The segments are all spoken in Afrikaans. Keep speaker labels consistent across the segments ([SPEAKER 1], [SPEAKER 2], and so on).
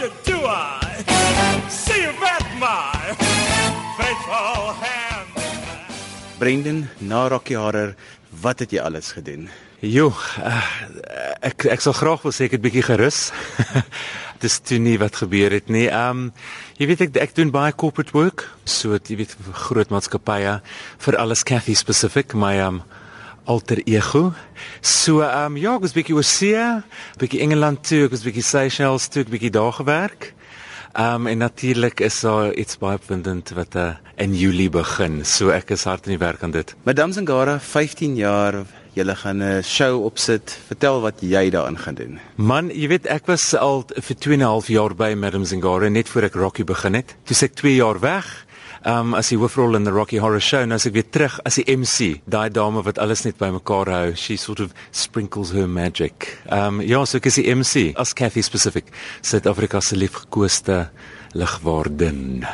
[SPEAKER 1] you, do I? See you back, my faithful hand.
[SPEAKER 2] Brendan, na Rocky Horror, wat het jy alles gedoen?
[SPEAKER 3] Jo, uh, ek ek sal graag wil sê ek het bietjie gerus. Dis toe nie wat gebeur het nie. Um jy weet ek ek doen baie corporate work, so jy weet groot maatskappye vir alles Cathy specific, my um alter ego. So um ja, ek was bietjie oorsee, bietjie Engeland toe, ek was bietjie Seychelles toe, ek bietjie daar gewerk. Um en natuurlik is daar iets baie opwindend wat uh, in Julie begin. So ek is hard in die werk aan dit.
[SPEAKER 2] Madame Zingara, 15 jaar, jy gaan 'n show opsit. Vertel wat jy daarin gaan doen.
[SPEAKER 3] Man, jy weet ek was al vir 2 en 'n half jaar by Madame Zingara net voor ek Rocky begin het. Toe se ek 2 jaar weg um as die hoofrol in the Rocky Horror Show en as ek weer terug as die MC, daai dame wat alles net bymekaar hou, she sort of sprinkles her magic. Um ja, so ek is die MC as Cathy specific, Suid-Afrika se liefgekoeste ligwaardin.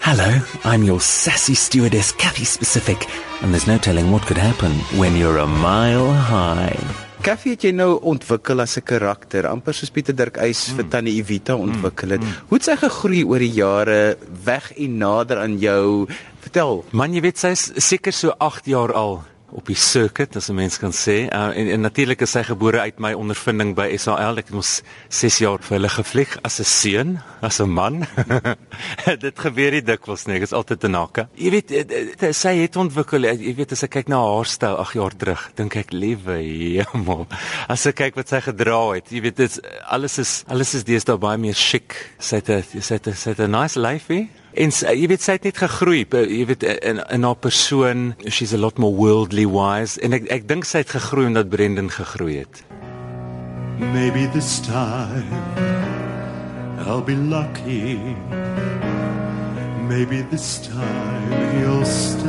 [SPEAKER 4] Hello, I'm your sassy stewardess, Cathy Specific, and there's no telling what could happen when you're a mile high.
[SPEAKER 2] Kathy het jy nou ontwikkel as 'n karakter, amper soos Pieter Dirk Eis mm. vir Tannie Evita ontwikkel het. Mm. Hoe het sy gegroei oor die jare weg en nader aan jou? Vertel.
[SPEAKER 3] Man, jy weet sy's seker so 8 jaar al op die circuit as 'n mens kan sê. Uh, en en natuurlik is sy gebore uit my ondervinding by SAL. Ek het mos 6 jaar vir hulle gevlieg as 'n seun, as 'n man. dit gebeur nie dikwels nie. Ek is altyd 'n nakke. Jy weet uh, sy het ontwikkel. Jy weet as ek kyk na haar styl 8 jaar terug, dink ek liewe hemel. As ek kyk wat sy gedra het, jy weet dit alles is alles is deesdae baie meer chic. Sy het 'n sy het 'n sy het 'n nice lyfie. En jy weet sy het net gegroei, jy weet in in haar persoon, she's a lot more worldly wise en ek ek dink sy het gegroei omdat Brendan gegroei het.
[SPEAKER 5] Maybe this time I'll be lucky. Maybe this time he'll stay.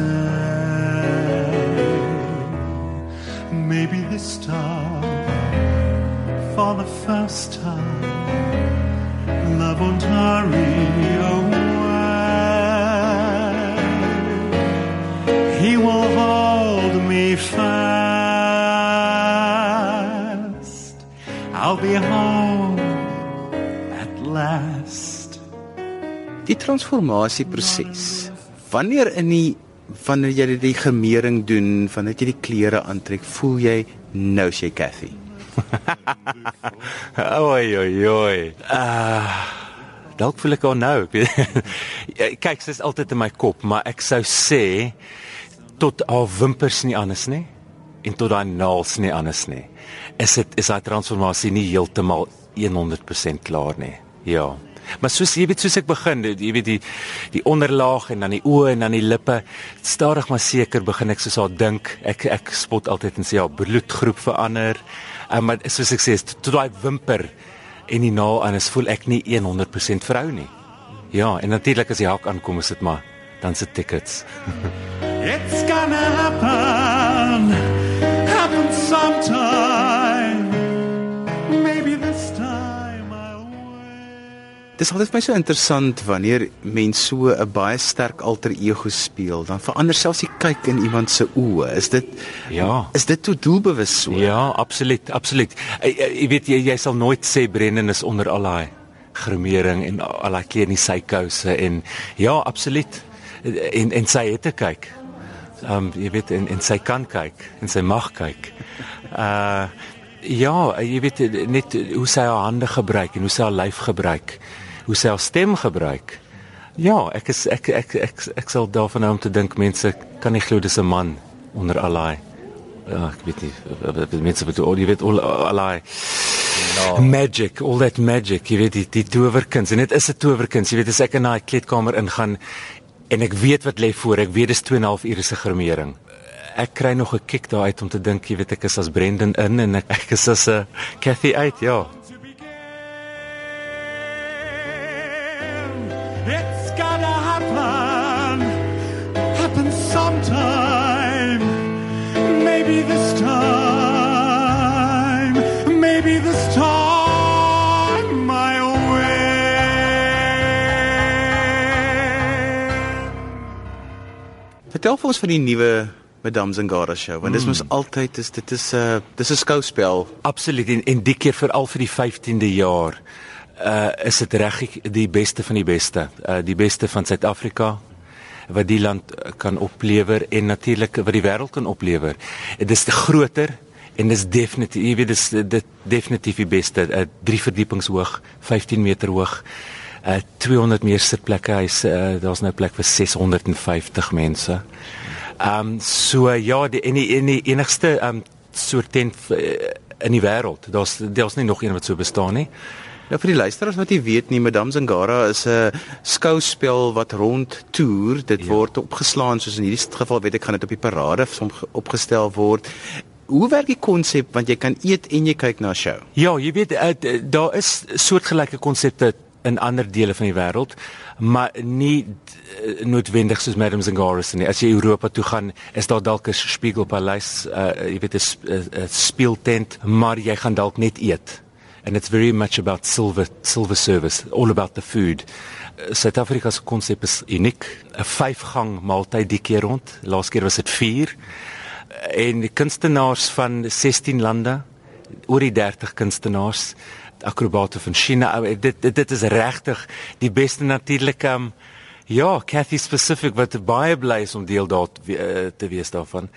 [SPEAKER 5] Maybe this time for the first time love won't hurry Be home at last.
[SPEAKER 2] Die transformasieproses. Wanneer in die wanneer jy die gemering doen, wanneer jy die klere aantrek, voel jy nou sy Kathy.
[SPEAKER 3] oi oi oi. Ah. Dalk voel ek al nou. Kyk, dit is altyd in my kop, maar ek sou sê tot haar wimpers nie anders nie en tot daai naels nie anders nie. Is dit is daai transformasie nie heeltemal 100% klaar nie. Ja. Maar soos jy weet soos ek begin, jy weet die die onderlaag en dan die oë en dan die lippe, stadig maar seker begin ek soos haar dink. Ek ek spot altyd en sê ja, bloedgroep verander. Um, maar soos ek sê, tot daai wimper en die naal anders voel ek nie 100% vrou nie. Ja, en natuurlik as die hak aankom is dit maar dan se tickets.
[SPEAKER 5] It's gonna happen,
[SPEAKER 2] Dit is altyd vir my so interessant wanneer mense so 'n baie sterk alter ego speel, dan verander selfs die kyk in iemand se oë. Is dit
[SPEAKER 3] Ja.
[SPEAKER 2] Is dit toe doelbewus so?
[SPEAKER 3] Ja, absoluut, absoluut. Jy weet jy jy sal nooit sê Brennan is onder al daai gremering en al daai klere in die sykouse en ja, absoluut. En en sy het te kyk. Ehm um, jy weet en, en sy kan kyk en sy mag kyk. Uh ja, jy weet net hoe sy haar hande gebruik en hoe sy haar lyf gebruik. Hoe haar stem gebruik. Ja, ek is ek ek ek ek, ek sal daarvan hou om te dink mense kan nie glo dis 'n man onder allei. Ja, ek weet nie mense wat jy weet al allei. No. Magic, all that magic, jy weet die die towerkuns en dit is 'n towerkuns. Jy weet as ek in daai kleedkamer ingaan en ek weet wat lê voor. Ek weet dis 2 en 'n half ure se gremering. Ek kry nog 'n kick daar uit om te dink, jy weet ek is as Brendan in en ek, ek is as 'n uh, Cathy uit, ja.
[SPEAKER 5] It's gonna happen, happen sometime. Maybe this time, maybe this time I'll win.
[SPEAKER 2] Vertel vir ons van die nuwe Madame Zingara show, want dit is mos altyd is dit is 'n uh, dis 'n skouspel.
[SPEAKER 3] Absoluut en, en die keer veral vir die 15de jaar. Uh is dit reg die beste van die beste. Uh die beste van Suid-Afrika wat die land uh, kan oplewer en natuurlik wat die wêreld kan oplewer. Dit is te groter en dis definitief jy weet dis dit definitief die beste. Uh, drie verdiepings hoog, 15 meter hoog. Uh 200 meer sitplekke. Hy's uh, daar's nou plek vir 650 mense. Ehm um, so ja, die en die, en die enigste ehm um, soort tent in die wêreld. Daar's daar's nie nog een wat so bestaan nie.
[SPEAKER 2] Nou vir die luisteraars wat nie weet nie, Madame Zingara is 'n skouspel wat rond toer. Dit ja. word opgeslaan soos in hierdie geval weet ek gaan dit op die parade opgestel word. Hoe werk die konsep want jy kan eet en jy kyk na 'n show?
[SPEAKER 3] Ja, jy weet uh, daar is soortgelyke konsepte in ander dele van die wêreld, maar nie uh, noodwendig soos Madame Zingara se nie. As jy Europa toe gaan, is daar dalk 'n Spiegelpaleis, uh, jy weet 'n speeltent, maar jy gaan dalk net eet and it's very much about silver silver service all about the food. Uh, South Africa's konsep is uniek. 'n vyfgang maaltyd die keer rond. Laas keer was dit 4 uh, en die kunstenaars van 16 lande oor die 30 kunstenaars akrobate van China uh, dit dit, dit is regtig die beste natuurlike um, ja Cathy specific wat baie bly is om deel daar te wees daarvan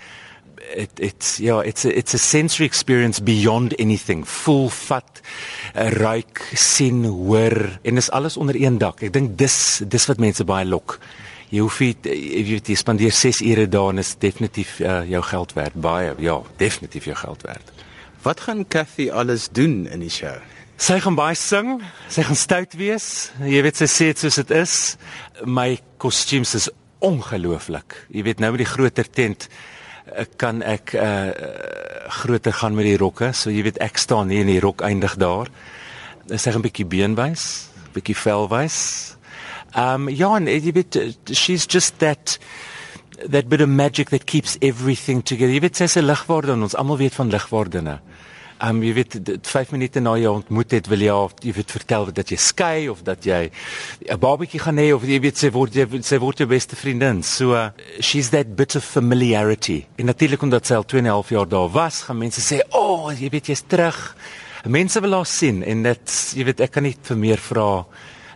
[SPEAKER 3] it it's yeah it's a, it's a sensory experience beyond anything. Full fat uh, ruik sien hoor en is alles onder een dak. Ek dink dis dis wat mense baie lok. Jy hoef jy weet jy spandeer 6 ure daar en is definitief uh, jou geld werd. Baie ja definitief jou geld werd.
[SPEAKER 2] Wat gaan Cathy alles doen in die show?
[SPEAKER 3] Sy gaan baie sing sy gaan stout wees. Jy weet sy sê dit soos dit is. My kostuums is ongelooflik. Jy weet nou met die groter tent kan ek uh groter gaan met die rokke. So jy weet ek staan hier in die rok eindig daar. Is ek 'n bietjie beenwys, bietjie velwys. Um ja, en jy weet she's just that that bit of magic that keeps everything together. Jy weet sy's 'n ligwaarde en ons almal weet van ligwaardene. Um jy weet 5 minute na jy ontmoet het, wil jy al jy weet vertel dat jy skei of dat jy 'n babatjie gaan hê of jy weet sy word jy sy word jou beste vriendin. So uh, she's that bit of familiarity. En natuurlik omdat sy al 2 en 'n half jaar daar was, gaan mense sê, "O, oh, jy weet jy's terug." Mense wil haar sien en dit jy weet ek kan nie vir meer vra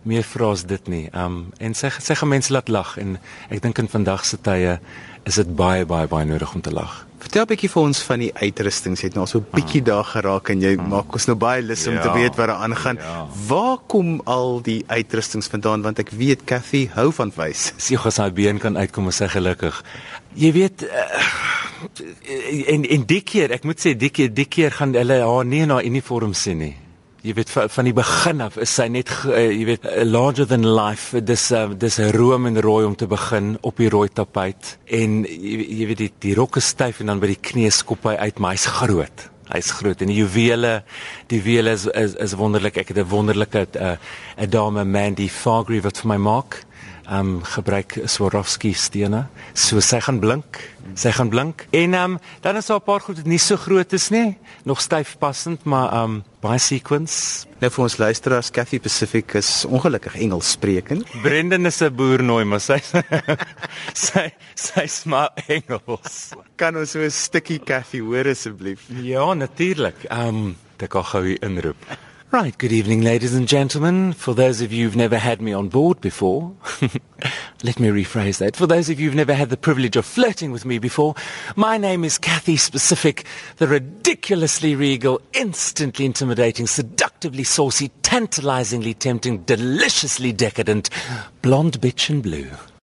[SPEAKER 3] meer vra as dit nie. Um en sy sê gaan mense laat lag en ek dink in vandag se tye is dit baie baie baie nodig om te lag.
[SPEAKER 2] Vertel 'n bietjie vir ons van die uitrustings. Jy het nou so 'n bietjie daar geraak en jy mm. maak ons nou baie lus om ja, te weet wat daar aangaan. Ja. Waar kom al die uitrustings vandaan want ek weet Cathy hou van wys.
[SPEAKER 3] Sy gou sy been kan uitkom en sê gelukkig. Jy weet uh, en en dik keer, ek moet sê dik keer, dik keer gaan hulle haar nie haar uniform sien nie jy weet van die begin af is sy net uh, jy weet uh, larger than life. Dis uh, dis 'n room en rooi om te begin op die rooi tapuit en jy, jy weet die die rok is styf en dan by die knie skop hy uit maar hy's groot. Hy's groot. En die juwele die juwele is is, is wonderlik. Ek het 'n wonderlike 'n dame Mandy Fargreave wat vir my maak um gebruik Swarovski stene. So sy gaan blink. Sy gaan blink. En um dan is daar 'n paar goed wat nie so groot is nie, nog styf passend, maar um baie sequence.
[SPEAKER 2] Nou vir ons luisteraars, Cathy Pacific is ongelukkig Engels sprekend.
[SPEAKER 3] Brendan is 'n boer nooi, maar sy sy sy's maar Engels.
[SPEAKER 2] Kan ons so 'n stukkie Cathy hoor asseblief?
[SPEAKER 3] Ja, natuurlik. Um ek gaan gou inroep. Right, good evening, ladies and gentlemen. For those of you who've never had me on board before, let me rephrase that. For those of you who've never had the privilege of flirting with me before, my name is Kathy Specific, the ridiculously regal, instantly intimidating, seductively saucy, tantalizingly tempting, deliciously decadent blonde bitch in blue.